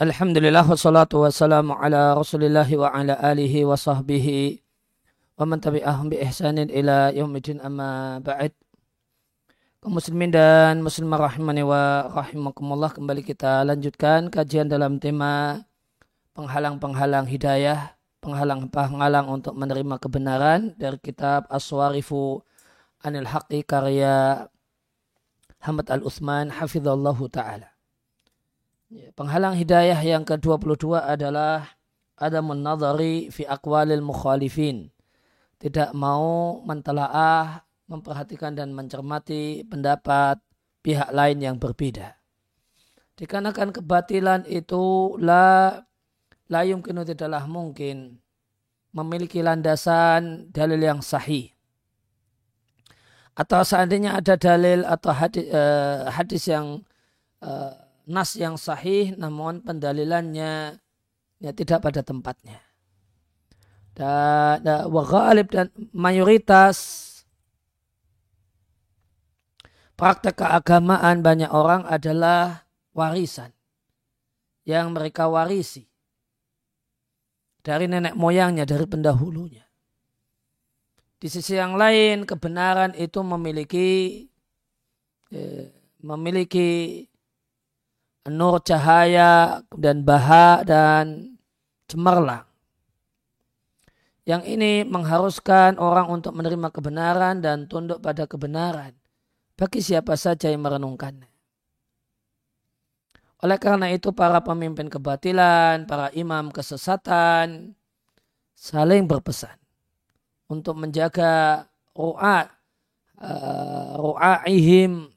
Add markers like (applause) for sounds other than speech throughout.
Alhamdulillah wassalatu wassalamu ala rasulillah wa ala alihi wa sahbihi wa man tabi'ahum bi ihsanin ila yaumidin amma ba'id kaum muslimin dan muslimah rahimani wa rahimakumullah kembali kita lanjutkan kajian dalam tema penghalang-penghalang hidayah penghalang-penghalang untuk menerima kebenaran dari kitab Aswarifu Anil Haqi karya Hamad Al-Uthman hafizallahu ta'ala penghalang hidayah yang ke-22 adalah ada menadari fi akwalil mukhalifin. Tidak mau mentelaah, memperhatikan dan mencermati pendapat pihak lain yang berbeda. Dikarenakan kebatilan itu la la yumkinu tidaklah mungkin memiliki landasan dalil yang sahih. Atau seandainya ada dalil atau hadis, uh, hadis yang uh, nas yang sahih namun pendalilannya ya tidak pada tempatnya. Dan, dan dan mayoritas praktek keagamaan banyak orang adalah warisan yang mereka warisi dari nenek moyangnya, dari pendahulunya. Di sisi yang lain, kebenaran itu memiliki eh, memiliki nur cahaya dan baha dan cemerlang. Yang ini mengharuskan orang untuk menerima kebenaran dan tunduk pada kebenaran bagi siapa saja yang merenungkannya. Oleh karena itu para pemimpin kebatilan, para imam kesesatan saling berpesan untuk menjaga ru'a uh, ru'aihim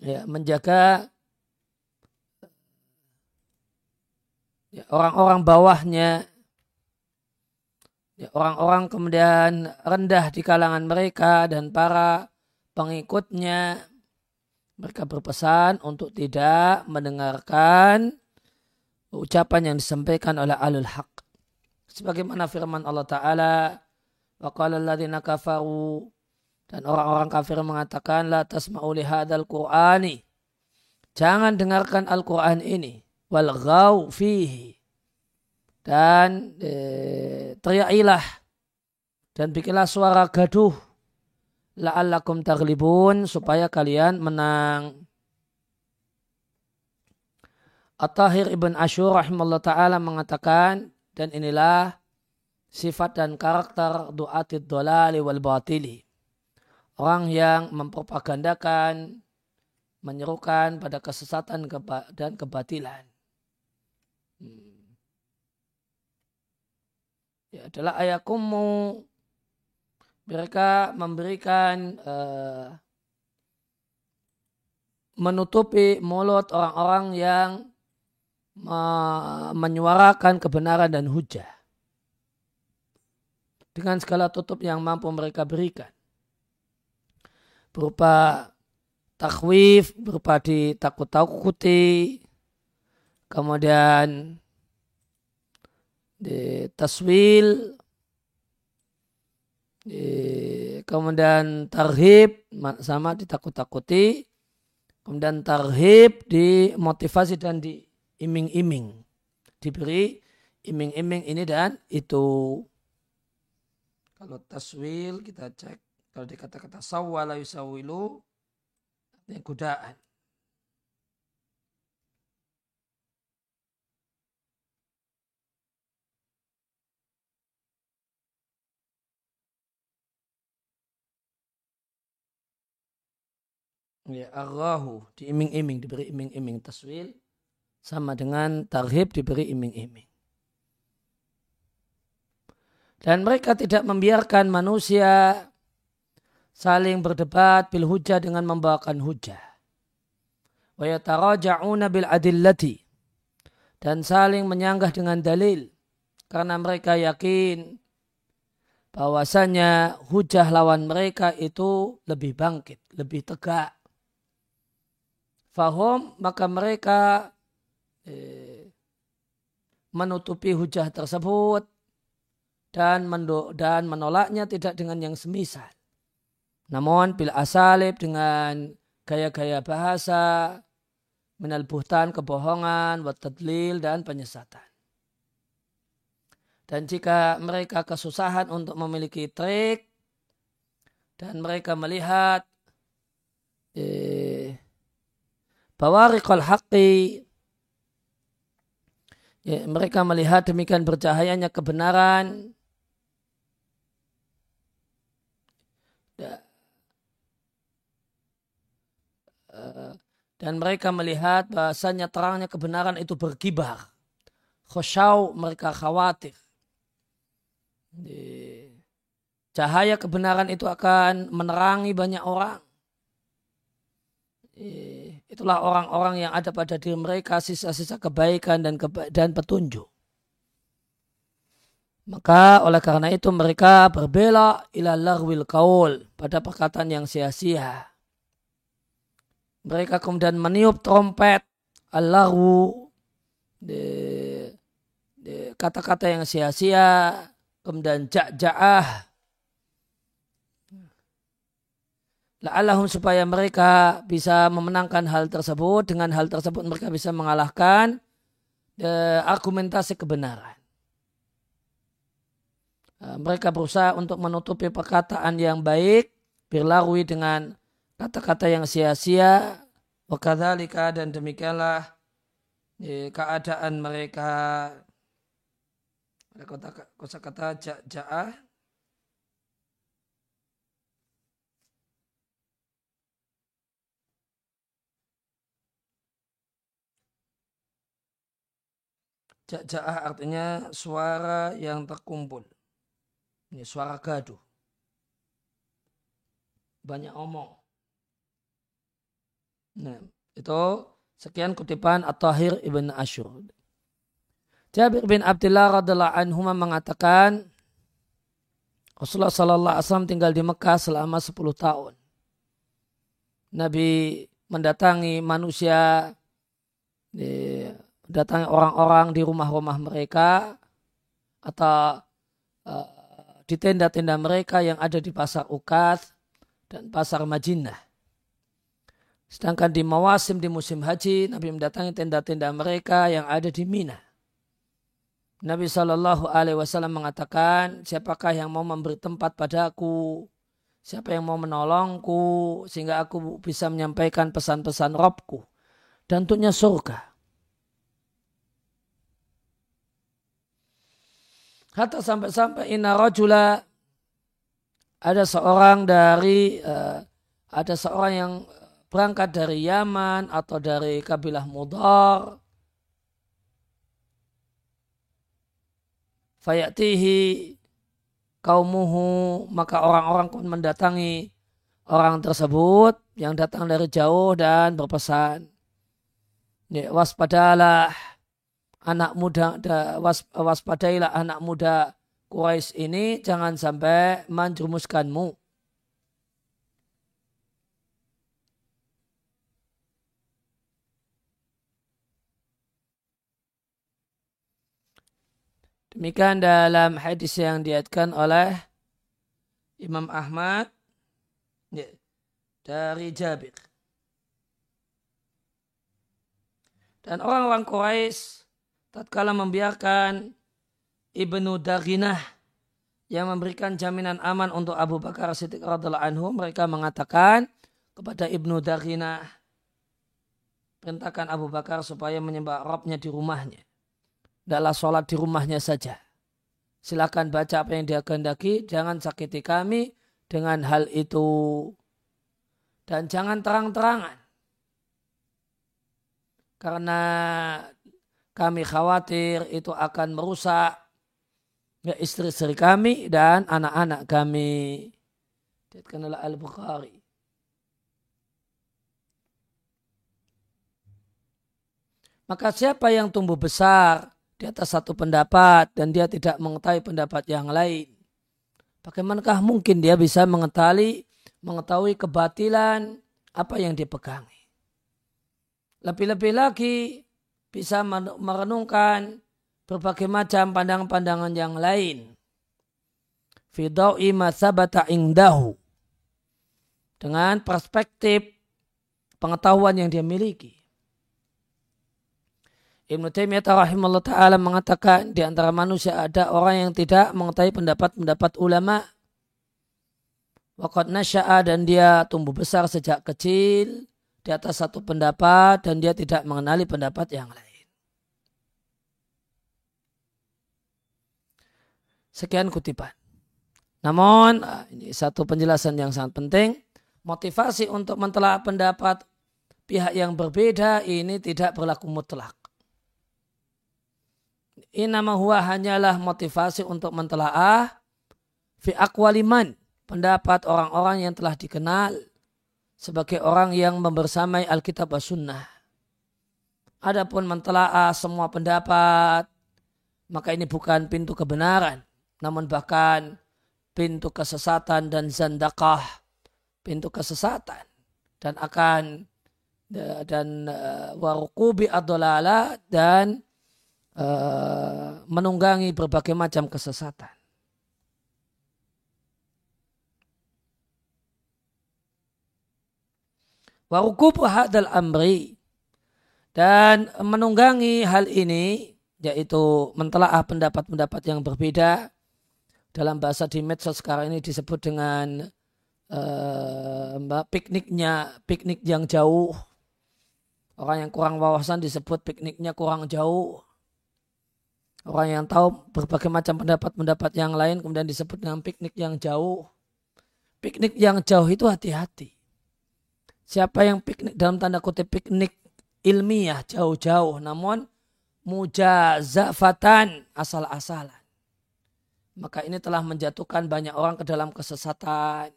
ya, menjaga orang-orang bawahnya, ya, orang-orang kemudian rendah di kalangan mereka dan para pengikutnya, mereka berpesan untuk tidak mendengarkan ucapan yang disampaikan oleh alul haq. Sebagaimana firman Allah Ta'ala, wa qala kafaru dan orang-orang kafir mengatakan la tasma'u li hadzal qur'ani. Jangan dengarkan Al-Qur'an ini wal fihi dan e, teriakilah dan bikinlah suara gaduh la'allakum taglibun supaya kalian menang. At-Tahir Ibn Ashur rahimahullah ta'ala mengatakan dan inilah sifat dan karakter du'atid dolali wal batili. Orang yang mempropagandakan, menyerukan pada kesesatan dan kebatilan. Hmm. Ya, adalah ayakumu mereka memberikan uh, menutupi mulut orang-orang yang menyuarakan kebenaran dan hujah. Dengan segala tutup yang mampu mereka berikan. Berupa takwif berupa ditakut-takuti kemudian di taswil di, kemudian tarhib sama ditakut-takuti kemudian tarhib dimotivasi dan diiming-iming. Diberi iming-iming ini dan itu. Kalau taswil kita cek kalau dikata-kata sawwala yusawilu artinya godaan ya arrahu diiming-iming diberi iming-iming. Taswil sama dengan tarhib diberi iming-iming. Dan mereka tidak membiarkan manusia saling berdebat bil hujah dengan membawakan hujah. Wa yataraja'una bil adillati dan saling menyanggah dengan dalil. Karena mereka yakin bahwasanya hujah lawan mereka itu lebih bangkit, lebih tegak fahum maka mereka eh, menutupi hujah tersebut dan dan menolaknya tidak dengan yang semisal. Namun bil asalib dengan gaya-gaya bahasa minal buhtan, kebohongan, watadlil, dan penyesatan. Dan jika mereka kesusahan untuk memiliki trik, dan mereka melihat eh, bahwa rikol haqqi ya, mereka melihat demikian bercahayanya kebenaran ya, dan mereka melihat bahasanya terangnya kebenaran itu berkibar. Khosyau mereka khawatir. Cahaya kebenaran itu akan menerangi banyak orang. Itulah orang-orang yang ada pada diri mereka sisa-sisa kebaikan dan keba dan petunjuk. Maka oleh karena itu mereka berbela ila larwil kaul pada perkataan yang sia-sia mereka kemudian meniup trompet Allahu kata-kata yang sia-sia kemudian jak-ja'ah la'allahum supaya mereka bisa memenangkan hal tersebut. Dengan hal tersebut mereka bisa mengalahkan uh, argumentasi kebenaran. Uh, mereka berusaha untuk menutupi perkataan yang baik berlarui dengan kata-kata yang sia-sia. Wakadzalika dan demikianlah ya, keadaan mereka. Kata kata ja'ah Ja'ah artinya suara yang terkumpul. Ini suara gaduh. Banyak omong. Nah, itu sekian kutipan At-Tahir Ibn Ashur. Jabir bin Abdullah radhiallahu anhu mengatakan Rasulullah sallallahu alaihi wasallam tinggal di Mekah selama 10 tahun. Nabi mendatangi manusia mendatangi orang-orang di rumah-rumah mereka atau uh, di tenda-tenda mereka yang ada di pasar Ukas dan pasar Majinah. Sedangkan di mawasim di musim haji, Nabi mendatangi tenda-tenda mereka yang ada di Mina. Nabi Shallallahu Alaihi Wasallam mengatakan, siapakah yang mau memberi tempat padaku, siapa yang mau menolongku, sehingga aku bisa menyampaikan pesan-pesan Robku, dan untuknya surga. Hatta sampai-sampai inna rajula ada seorang dari uh, ada seorang yang berangkat dari Yaman atau dari kabilah Mudar. Fayatihi kaumuhu maka orang-orang pun mendatangi orang tersebut yang datang dari jauh dan berpesan waspadalah anak muda was, waspadailah anak muda Quraisy ini jangan sampai menjerumuskanmu Demikian dalam hadis yang diatkan oleh Imam Ahmad ya, dari Jabir. Dan orang-orang Quraisy tatkala membiarkan Ibnu Daginah yang memberikan jaminan aman untuk Abu Bakar Siddiq radhiallahu anhu, mereka mengatakan kepada Ibnu Daginah, perintahkan Abu Bakar supaya menyembah Robnya di rumahnya adalah sholat di rumahnya saja. Silakan baca apa yang dia kehendaki, jangan sakiti kami dengan hal itu. Dan jangan terang-terangan. Karena kami khawatir itu akan merusak ya, istri-istri kami dan anak-anak kami. Dikatakan Al-Bukhari. Maka siapa yang tumbuh besar di atas satu pendapat dan dia tidak mengetahui pendapat yang lain. Bagaimanakah mungkin dia bisa mengetahui mengetahui kebatilan apa yang dipegangi. Lebih-lebih lagi bisa merenungkan berbagai macam pandangan-pandangan yang lain. Fidau'i masabata ingdahu. Dengan perspektif pengetahuan yang dia miliki. Ibnu Taimiyah rahimahullah taala mengatakan di antara manusia ada orang yang tidak mengetahui pendapat-pendapat ulama. Waqad nasya'a dan dia tumbuh besar sejak kecil di atas satu pendapat dan dia tidak mengenali pendapat yang lain. Sekian kutipan. Namun ah, ini satu penjelasan yang sangat penting. Motivasi untuk mentelaah pendapat pihak yang berbeda ini tidak berlaku mutlak. Inama huwa hanyalah motivasi untuk mentelaah fi akwaliman pendapat orang-orang yang telah dikenal sebagai orang yang membersamai Alkitab dan Sunnah. Adapun mentelaah semua pendapat, maka ini bukan pintu kebenaran, namun bahkan pintu kesesatan dan zandakah, pintu kesesatan dan akan dan uh, warukubi adolala dan uh, menunggangi berbagai macam kesesatan. Warukubu hadal amri. Dan menunggangi hal ini yaitu mentelaah pendapat-pendapat yang berbeda. Dalam bahasa di medsos sekarang ini disebut dengan uh, pikniknya piknik yang jauh. Orang yang kurang wawasan disebut pikniknya kurang jauh. Orang yang tahu berbagai macam pendapat-pendapat yang lain kemudian disebut dengan piknik yang jauh. Piknik yang jauh itu hati-hati siapa yang piknik dalam tanda kutip piknik ilmiah jauh-jauh namun mujazafatan asal-asalan maka ini telah menjatuhkan banyak orang ke dalam kesesatan.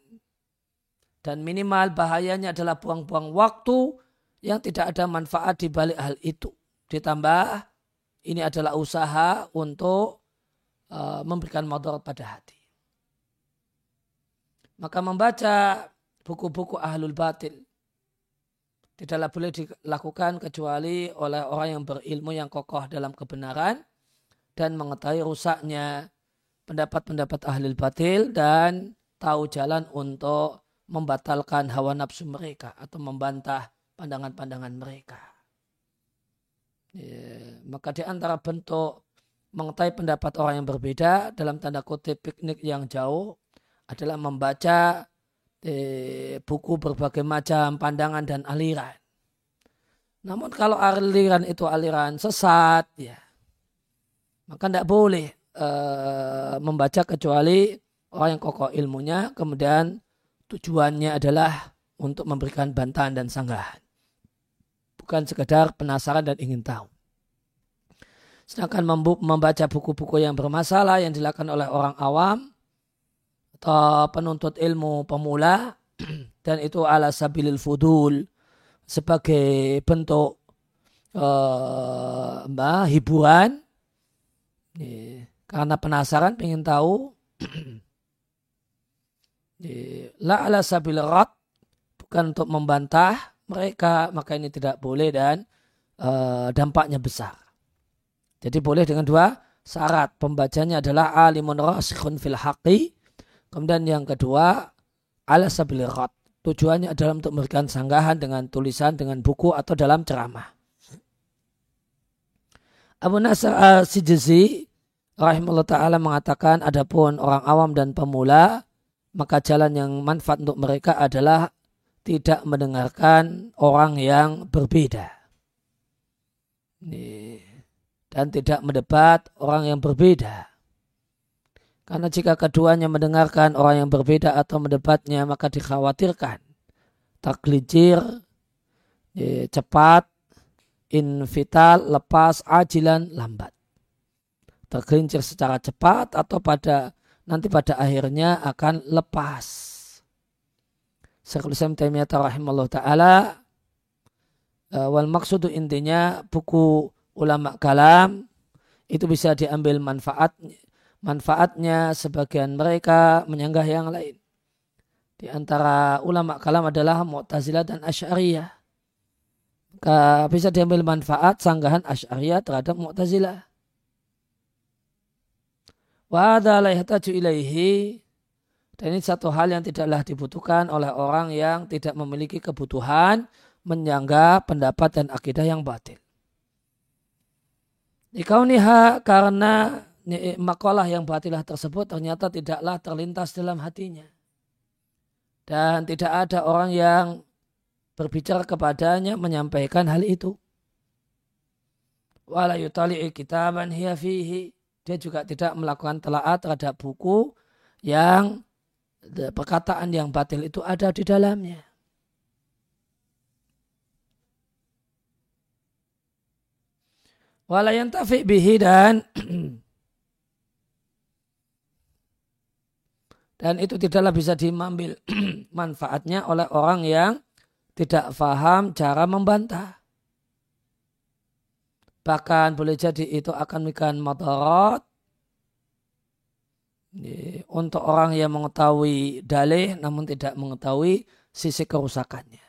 Dan minimal bahayanya adalah buang-buang waktu yang tidak ada manfaat di balik hal itu. Ditambah ini adalah usaha untuk uh, memberikan modal pada hati. Maka membaca buku-buku ahlul batil tidaklah boleh dilakukan kecuali oleh orang yang berilmu yang kokoh dalam kebenaran dan mengetahui rusaknya pendapat-pendapat ahli batil dan tahu jalan untuk membatalkan hawa nafsu mereka atau membantah pandangan-pandangan mereka. Ya, maka di antara bentuk mengetahui pendapat orang yang berbeda dalam tanda kutip piknik yang jauh adalah membaca eh, buku berbagai macam pandangan dan aliran. Namun kalau aliran itu aliran sesat, ya maka tidak boleh uh, membaca kecuali orang yang kokoh ilmunya, kemudian tujuannya adalah untuk memberikan bantahan dan sanggahan. Bukan sekedar penasaran dan ingin tahu. Sedangkan membaca buku-buku yang bermasalah yang dilakukan oleh orang awam atau penuntut ilmu pemula (clears throat) dan itu ala sabilil fudul sebagai bentuk uh, hiburan yeah karena penasaran ingin tahu (clears throat) la ala sabil rat bukan untuk membantah mereka maka ini tidak boleh dan uh, dampaknya besar. Jadi boleh dengan dua syarat. Pembacanya adalah alimun rasikhun fil haqi. Kemudian yang kedua ala sabil rat. Tujuannya adalah untuk memberikan sanggahan dengan tulisan, dengan buku atau dalam ceramah. Abu Nasr al-Sijzi rahimahullah ta'ala mengatakan adapun orang awam dan pemula maka jalan yang manfaat untuk mereka adalah tidak mendengarkan orang yang berbeda dan tidak mendebat orang yang berbeda karena jika keduanya mendengarkan orang yang berbeda atau mendebatnya maka dikhawatirkan taklijir cepat invital lepas ajilan lambat tergelincir secara cepat atau pada nanti pada akhirnya akan lepas. Syekhul Islam Taimiyah rahimahullah taala eh, wal maksudu intinya buku ulama kalam itu bisa diambil manfaat manfaatnya sebagian mereka menyanggah yang lain. Di antara ulama kalam adalah Mu'tazilah dan Asy'ariyah. Bisa diambil manfaat sanggahan Asy'ariyah terhadap Mu'tazilah. Wada ilaihi dan ini satu hal yang tidaklah dibutuhkan oleh orang yang tidak memiliki kebutuhan menyangga pendapat dan akidah yang batil. Dikauniha karena makalah yang batilah tersebut ternyata tidaklah terlintas dalam hatinya. Dan tidak ada orang yang berbicara kepadanya menyampaikan hal itu. Wala yutali'i kitaban hiya fihi. Dia juga tidak melakukan telaat terhadap buku yang perkataan yang batil itu ada di dalamnya. Walayan tafi bihi dan (clears throat) dan itu tidaklah bisa diambil (clears throat) manfaatnya oleh orang yang tidak faham cara membantah. Bahkan boleh jadi itu akan memberikan madarat untuk orang yang mengetahui dalih namun tidak mengetahui sisi kerusakannya.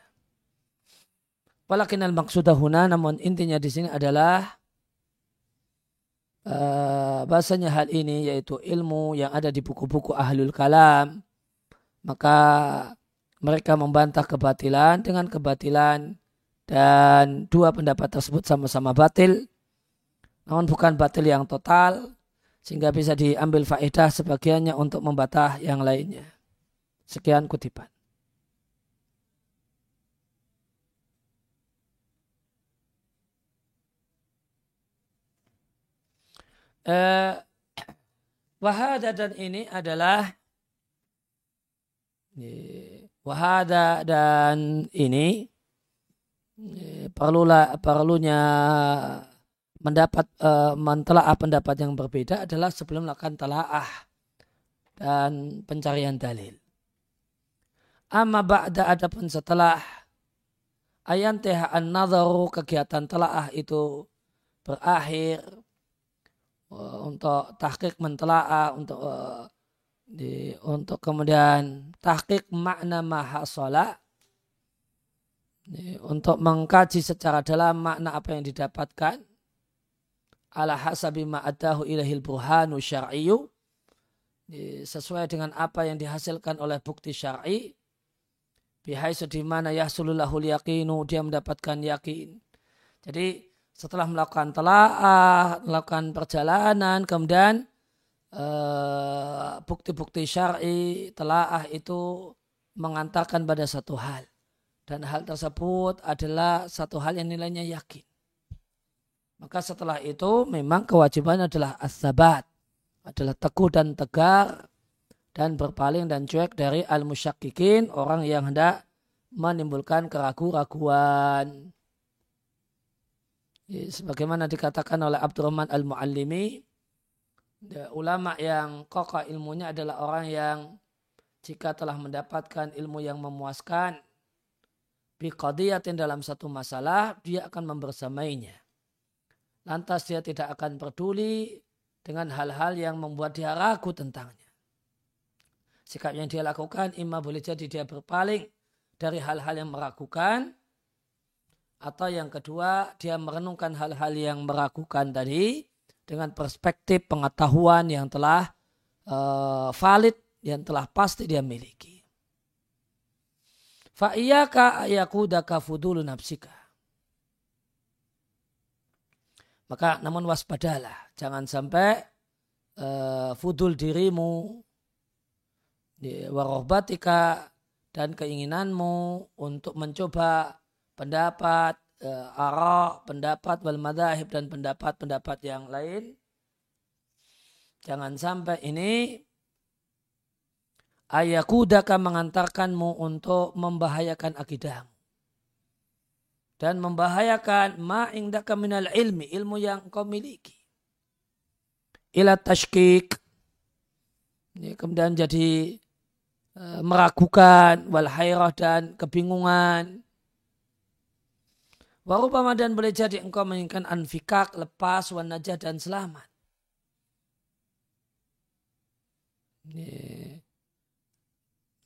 Walakin al-maksudahuna namun intinya di sini adalah uh, bahasanya hal ini yaitu ilmu yang ada di buku-buku ahlul kalam. Maka mereka membantah kebatilan dengan kebatilan dan dua pendapat tersebut sama-sama batil. Namun bukan batil yang total sehingga bisa diambil faedah sebagiannya untuk membatah yang lainnya. Sekian kutipan eh, wahada dan ini adalah wahada dan ini perlulah perlunya mendapat uh, mentelaah pendapat yang berbeda adalah sebelum melakukan telaah dan pencarian dalil. Amma ba'da adapun setelah ayanteha an-nadharu kegiatan telaah itu berakhir uh, untuk tahqiq mentelaah untuk uh, di, untuk kemudian tahqiq makna mahasola untuk mengkaji secara dalam makna apa yang didapatkan. Ala hasabi ma'adahu ilahil burhanu syar'iyu sesuai dengan apa yang dihasilkan oleh bukti syar'i. Bihai di mana yahsululahul yakinu dia mendapatkan yakin. Jadi setelah melakukan telaah, melakukan perjalanan, kemudian eh, bukti-bukti uh, syar'i telaah itu mengantarkan pada satu hal. Dan hal tersebut adalah satu hal yang nilainya yakin. Maka setelah itu memang kewajiban adalah as-sabat. Adalah teguh dan tegar dan berpaling dan cuek dari al-musyakikin, orang yang hendak menimbulkan keraguan-raguan sebagaimana dikatakan oleh Abdurrahman Al-Muallimi ulama yang kokoh ilmunya adalah orang yang jika telah mendapatkan ilmu yang memuaskan biqadiyatin dalam satu masalah dia akan membersamainya. Lantas dia tidak akan peduli dengan hal-hal yang membuat dia ragu tentangnya. Sikap yang dia lakukan imam boleh jadi dia berpaling dari hal-hal yang meragukan atau yang kedua, dia merenungkan hal-hal yang meragukan tadi dengan perspektif pengetahuan yang telah uh, valid, yang telah pasti dia miliki. Fa'iyaka ayakudaka fudulu nafsika. Maka namun waspadalah. Jangan sampai uh, fudul dirimu, warohbatika, dan keinginanmu untuk mencoba pendapat uh, ara, pendapat wal madahib dan pendapat-pendapat yang lain. Jangan sampai ini ayakudaka mengantarkanmu untuk membahayakan akidahmu. Dan membahayakan ma indaka minal ilmi, ilmu yang kau miliki. Ila tashkik. Kemudian jadi uh, meragukan wal dan kebingungan Warupama dan boleh jadi engkau menginginkan anfikak, lepas, wanajah dan selamat.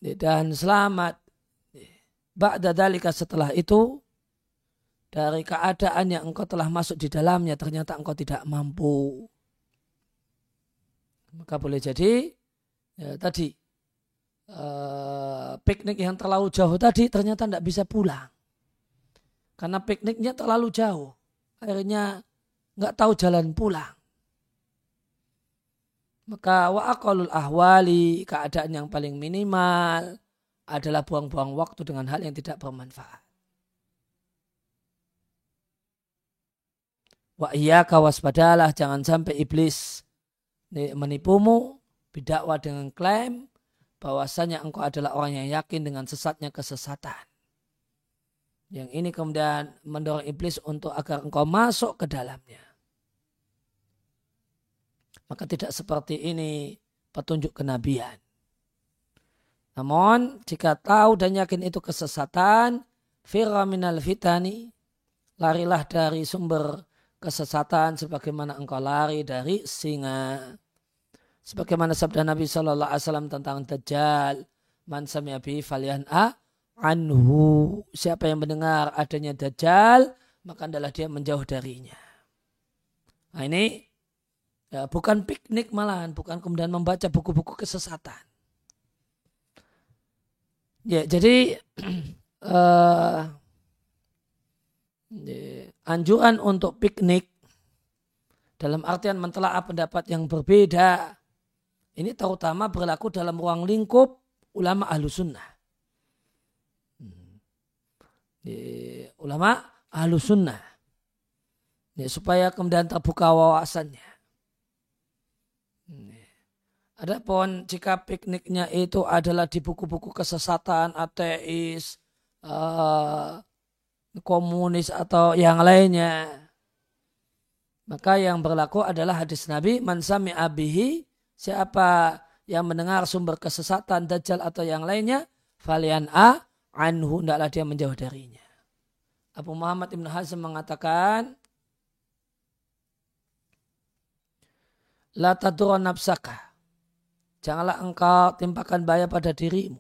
Dan selamat. Ba'da dalika setelah itu, dari keadaan yang engkau telah masuk di dalamnya, ternyata engkau tidak mampu. Maka boleh jadi, ya, tadi, uh, piknik yang terlalu jauh tadi ternyata tidak bisa pulang karena pikniknya terlalu jauh. Akhirnya nggak tahu jalan pulang. Maka wa ahwali keadaan yang paling minimal adalah buang-buang waktu dengan hal yang tidak bermanfaat. Wa iya kawaspadalah jangan sampai iblis menipumu bidakwa dengan klaim bahwasanya engkau adalah orang yang yakin dengan sesatnya kesesatan. Yang ini kemudian mendorong iblis untuk agar engkau masuk ke dalamnya. Maka tidak seperti ini petunjuk kenabian. Namun jika tahu dan yakin itu kesesatan, firra minal fitani, larilah dari sumber kesesatan sebagaimana engkau lari dari singa. Sebagaimana sabda Nabi Shallallahu Alaihi Wasallam tentang Dajjal, man sami'a bi a anhu. Siapa yang mendengar adanya Dajjal, maka adalah dia menjauh darinya. Nah ini ya, bukan piknik malahan, bukan kemudian membaca buku-buku kesesatan. Ya, jadi uh, (clears throat) anjuran untuk piknik dalam artian mentelaah pendapat yang berbeda ini terutama berlaku dalam ruang lingkup ulama ahlu sunnah. Ulama ahlu sunnah. supaya kemudian terbuka wawasannya. Adapun jika pikniknya itu adalah di buku-buku kesesatan, ateis, uh, komunis atau yang lainnya, maka yang berlaku adalah hadis Nabi man sami abihi siapa yang mendengar sumber kesesatan dajjal atau yang lainnya falian a anhu hendaklah dia menjauh darinya. Abu Muhammad Ibn Hazm mengatakan La tadura nafsaka. Janganlah engkau timpakan bahaya pada dirimu.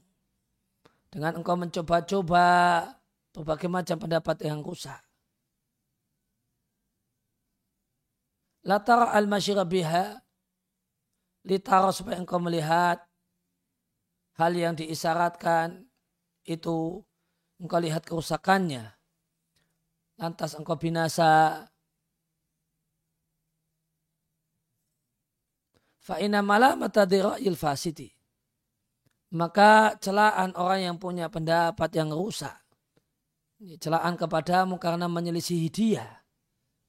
Dengan engkau mencoba-coba berbagai macam pendapat yang rusak. La tara al-masyira biha litaro supaya engkau melihat hal yang diisyaratkan itu engkau lihat kerusakannya. Lantas engkau binasa. Fa'ina malah il fasidi maka celaan orang yang punya pendapat yang rusak. Celaan kepadamu karena menyelisihi dia.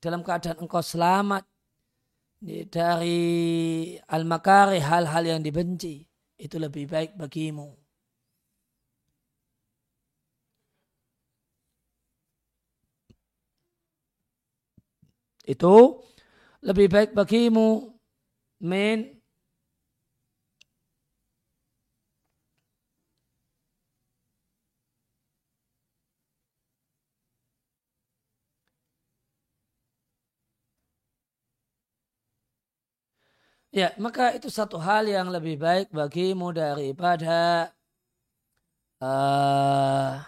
Dalam keadaan engkau selamat. Dari al-makari hal-hal yang dibenci. Itu lebih baik bagimu. Itu lebih baik bagimu min Ya, maka itu satu hal yang lebih baik bagimu daripada uh,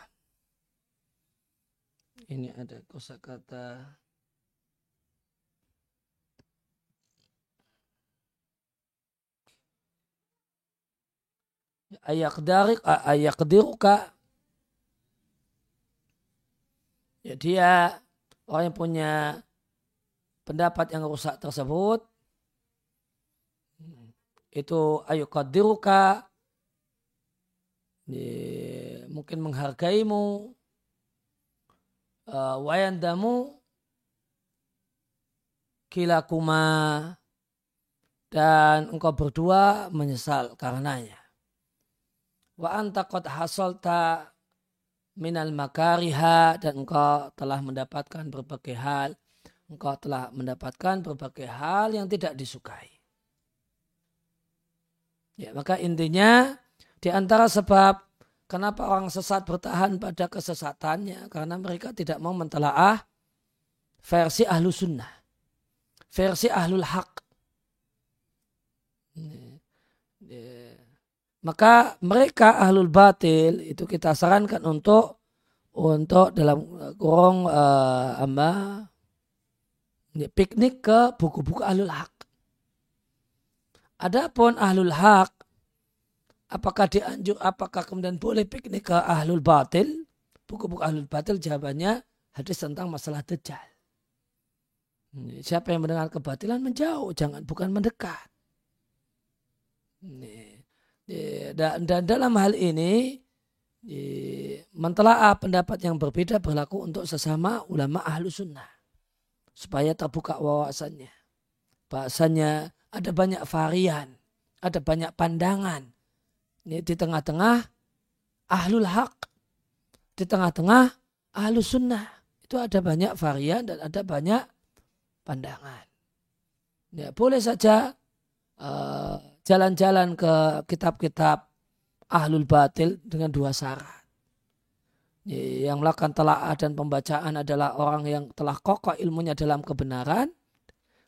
ini ada kosakata ayakdarik ayakdiruka. Ya dia orang yang punya pendapat yang rusak tersebut. Itu ayo kadiruka mungkin menghargaimu. Uh, wayandamu. Kilakuma. Dan engkau berdua menyesal karenanya wa anta qad hasalta minal makariha dan engkau telah mendapatkan berbagai hal engkau telah mendapatkan berbagai hal yang tidak disukai Ya, maka intinya di antara sebab kenapa orang sesat bertahan pada kesesatannya karena mereka tidak mau mentelaah versi ahlu sunnah, versi ahlul haq. Maka mereka ahlul batil itu kita sarankan untuk untuk dalam kurung uh, amba piknik ke buku-buku ahlul haq. Adapun ahlul hak, apakah dianjur, apakah kemudian boleh piknik ke ahlul batil? Buku-buku ahlul batil jawabannya hadis tentang masalah dajjal. Siapa yang mendengar kebatilan menjauh, jangan bukan mendekat. Dan, dan dalam hal ini mentelaah pendapat yang berbeda berlaku untuk sesama ulama ahlu sunnah supaya terbuka wawasannya. Bahasanya ada banyak varian, ada banyak pandangan. Ini di tengah-tengah ahlul haq, di tengah-tengah ahlu sunnah. Itu ada banyak varian dan ada banyak pandangan. Ya, boleh saja uh, jalan-jalan ke kitab-kitab ahlul batil dengan dua syarat. Ya, yang melakukan telaah dan pembacaan adalah orang yang telah kokoh ilmunya dalam kebenaran.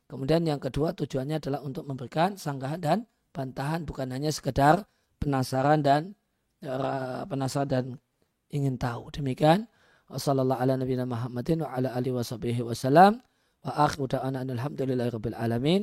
Kemudian yang kedua tujuannya adalah untuk memberikan sanggahan dan bantahan bukan hanya sekedar penasaran dan uh, penasaran dan ingin tahu. Demikian. Wassalamualaikum warahmatullahi wabarakatuh. Wa rabbil alamin.